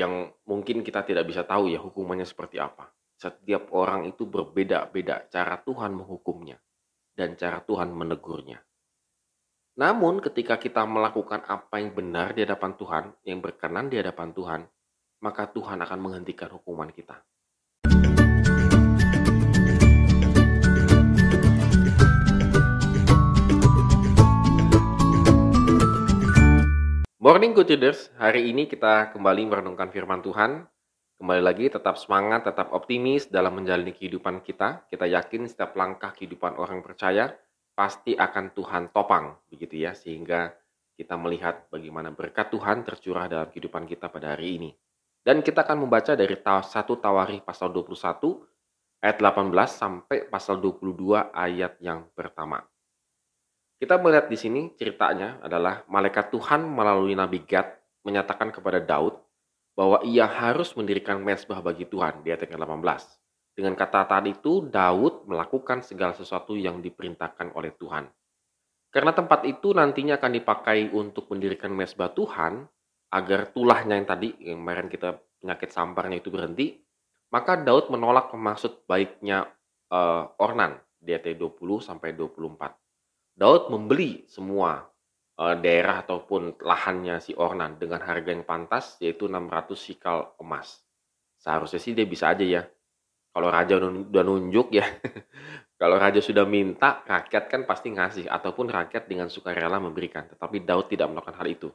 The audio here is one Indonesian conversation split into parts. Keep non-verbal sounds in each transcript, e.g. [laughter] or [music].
yang mungkin kita tidak bisa tahu ya hukumannya seperti apa. Setiap orang itu berbeda-beda cara Tuhan menghukumnya dan cara Tuhan menegurnya. Namun ketika kita melakukan apa yang benar di hadapan Tuhan, yang berkenan di hadapan Tuhan, maka Tuhan akan menghentikan hukuman kita. Morning Good Leaders, hari ini kita kembali merenungkan firman Tuhan. Kembali lagi tetap semangat, tetap optimis dalam menjalani kehidupan kita. Kita yakin setiap langkah kehidupan orang percaya pasti akan Tuhan topang, begitu ya, sehingga kita melihat bagaimana berkat Tuhan tercurah dalam kehidupan kita pada hari ini. Dan kita akan membaca dari 1 Tawari pasal 21 ayat 18 sampai pasal 22 ayat yang pertama. Kita melihat di sini ceritanya adalah malaikat Tuhan melalui Nabi Gad menyatakan kepada Daud bahwa ia harus mendirikan mesbah bagi Tuhan di ayat 18. Dengan kata tadi itu, Daud melakukan segala sesuatu yang diperintahkan oleh Tuhan. Karena tempat itu nantinya akan dipakai untuk mendirikan mesbah Tuhan, agar tulahnya yang tadi, yang kemarin kita penyakit samparnya itu berhenti, maka Daud menolak maksud baiknya uh, Ornan di ayat 20 sampai 24. Daud membeli semua uh, daerah ataupun lahannya si Ornan dengan harga yang pantas yaitu 600 sikal emas. Seharusnya sih dia bisa aja ya. Kalau raja udah nunjuk ya. [laughs] Kalau raja sudah minta, rakyat kan pasti ngasih ataupun rakyat dengan sukarela memberikan. Tetapi Daud tidak melakukan hal itu.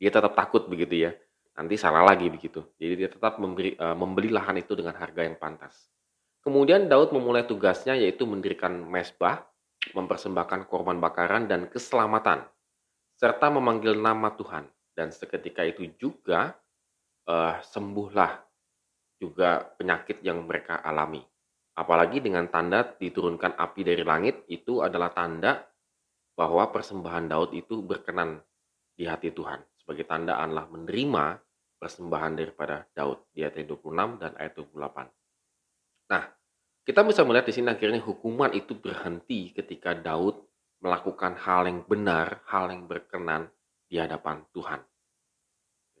Dia tetap takut begitu ya. Nanti salah lagi begitu. Jadi dia tetap memberi, uh, membeli lahan itu dengan harga yang pantas. Kemudian Daud memulai tugasnya yaitu mendirikan mesbah mempersembahkan korban bakaran dan keselamatan, serta memanggil nama Tuhan. Dan seketika itu juga uh, sembuhlah juga penyakit yang mereka alami. Apalagi dengan tanda diturunkan api dari langit, itu adalah tanda bahwa persembahan Daud itu berkenan di hati Tuhan. Sebagai tanda Allah menerima persembahan daripada Daud di ayat 26 dan ayat 28. Nah, kita bisa melihat di sini akhirnya hukuman itu berhenti ketika Daud melakukan hal yang benar, hal yang berkenan di hadapan Tuhan.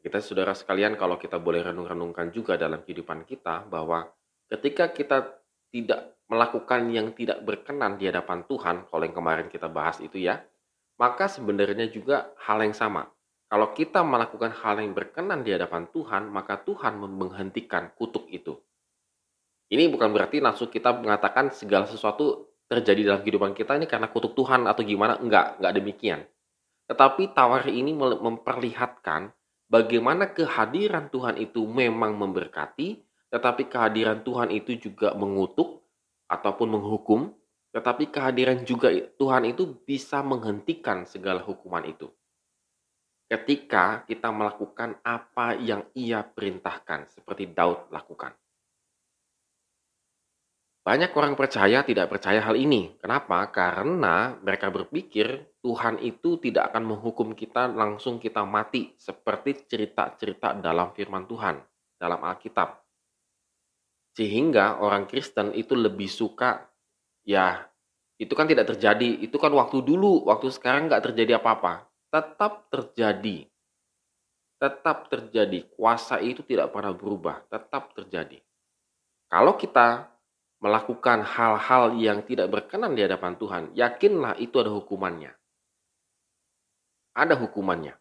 Kita saudara sekalian kalau kita boleh renung-renungkan juga dalam kehidupan kita bahwa ketika kita tidak melakukan yang tidak berkenan di hadapan Tuhan, kalau yang kemarin kita bahas itu ya, maka sebenarnya juga hal yang sama. Kalau kita melakukan hal yang berkenan di hadapan Tuhan, maka Tuhan menghentikan kutuk itu. Ini bukan berarti langsung kita mengatakan segala sesuatu terjadi dalam kehidupan kita ini karena kutuk Tuhan atau gimana. Enggak, enggak demikian. Tetapi tawar ini memperlihatkan bagaimana kehadiran Tuhan itu memang memberkati, tetapi kehadiran Tuhan itu juga mengutuk ataupun menghukum, tetapi kehadiran juga Tuhan itu bisa menghentikan segala hukuman itu. Ketika kita melakukan apa yang ia perintahkan, seperti Daud lakukan. Banyak orang percaya tidak percaya hal ini. Kenapa? Karena mereka berpikir Tuhan itu tidak akan menghukum kita langsung kita mati seperti cerita-cerita dalam firman Tuhan, dalam Alkitab. Sehingga orang Kristen itu lebih suka, ya itu kan tidak terjadi, itu kan waktu dulu, waktu sekarang nggak terjadi apa-apa. Tetap terjadi. Tetap terjadi. Kuasa itu tidak pernah berubah, tetap terjadi. Kalau kita melakukan hal-hal yang tidak berkenan di hadapan Tuhan, yakinlah itu ada hukumannya. Ada hukumannya.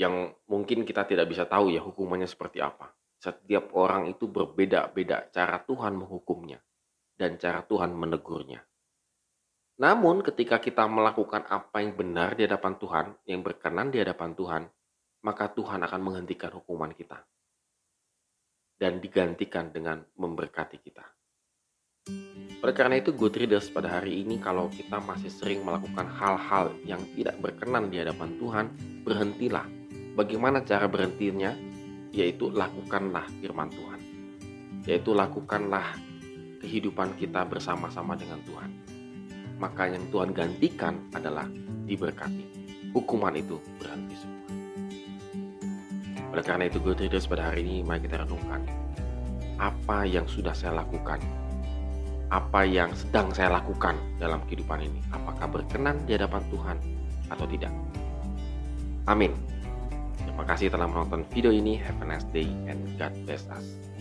Yang mungkin kita tidak bisa tahu ya hukumannya seperti apa. Setiap orang itu berbeda-beda cara Tuhan menghukumnya dan cara Tuhan menegurnya. Namun ketika kita melakukan apa yang benar di hadapan Tuhan, yang berkenan di hadapan Tuhan, maka Tuhan akan menghentikan hukuman kita dan digantikan dengan memberkati kita. Oleh karena itu, good readers pada hari ini kalau kita masih sering melakukan hal-hal yang tidak berkenan di hadapan Tuhan, berhentilah. Bagaimana cara berhentinya? Yaitu lakukanlah firman Tuhan. Yaitu lakukanlah kehidupan kita bersama-sama dengan Tuhan. Maka yang Tuhan gantikan adalah diberkati. Hukuman itu berhenti semua. Oleh karena itu, Good Readers pada hari ini mari kita renungkan apa yang sudah saya lakukan, apa yang sedang saya lakukan dalam kehidupan ini, apakah berkenan di hadapan Tuhan atau tidak. Amin. Terima Terima kasih telah menonton video ini. Have a nice day and God bless us.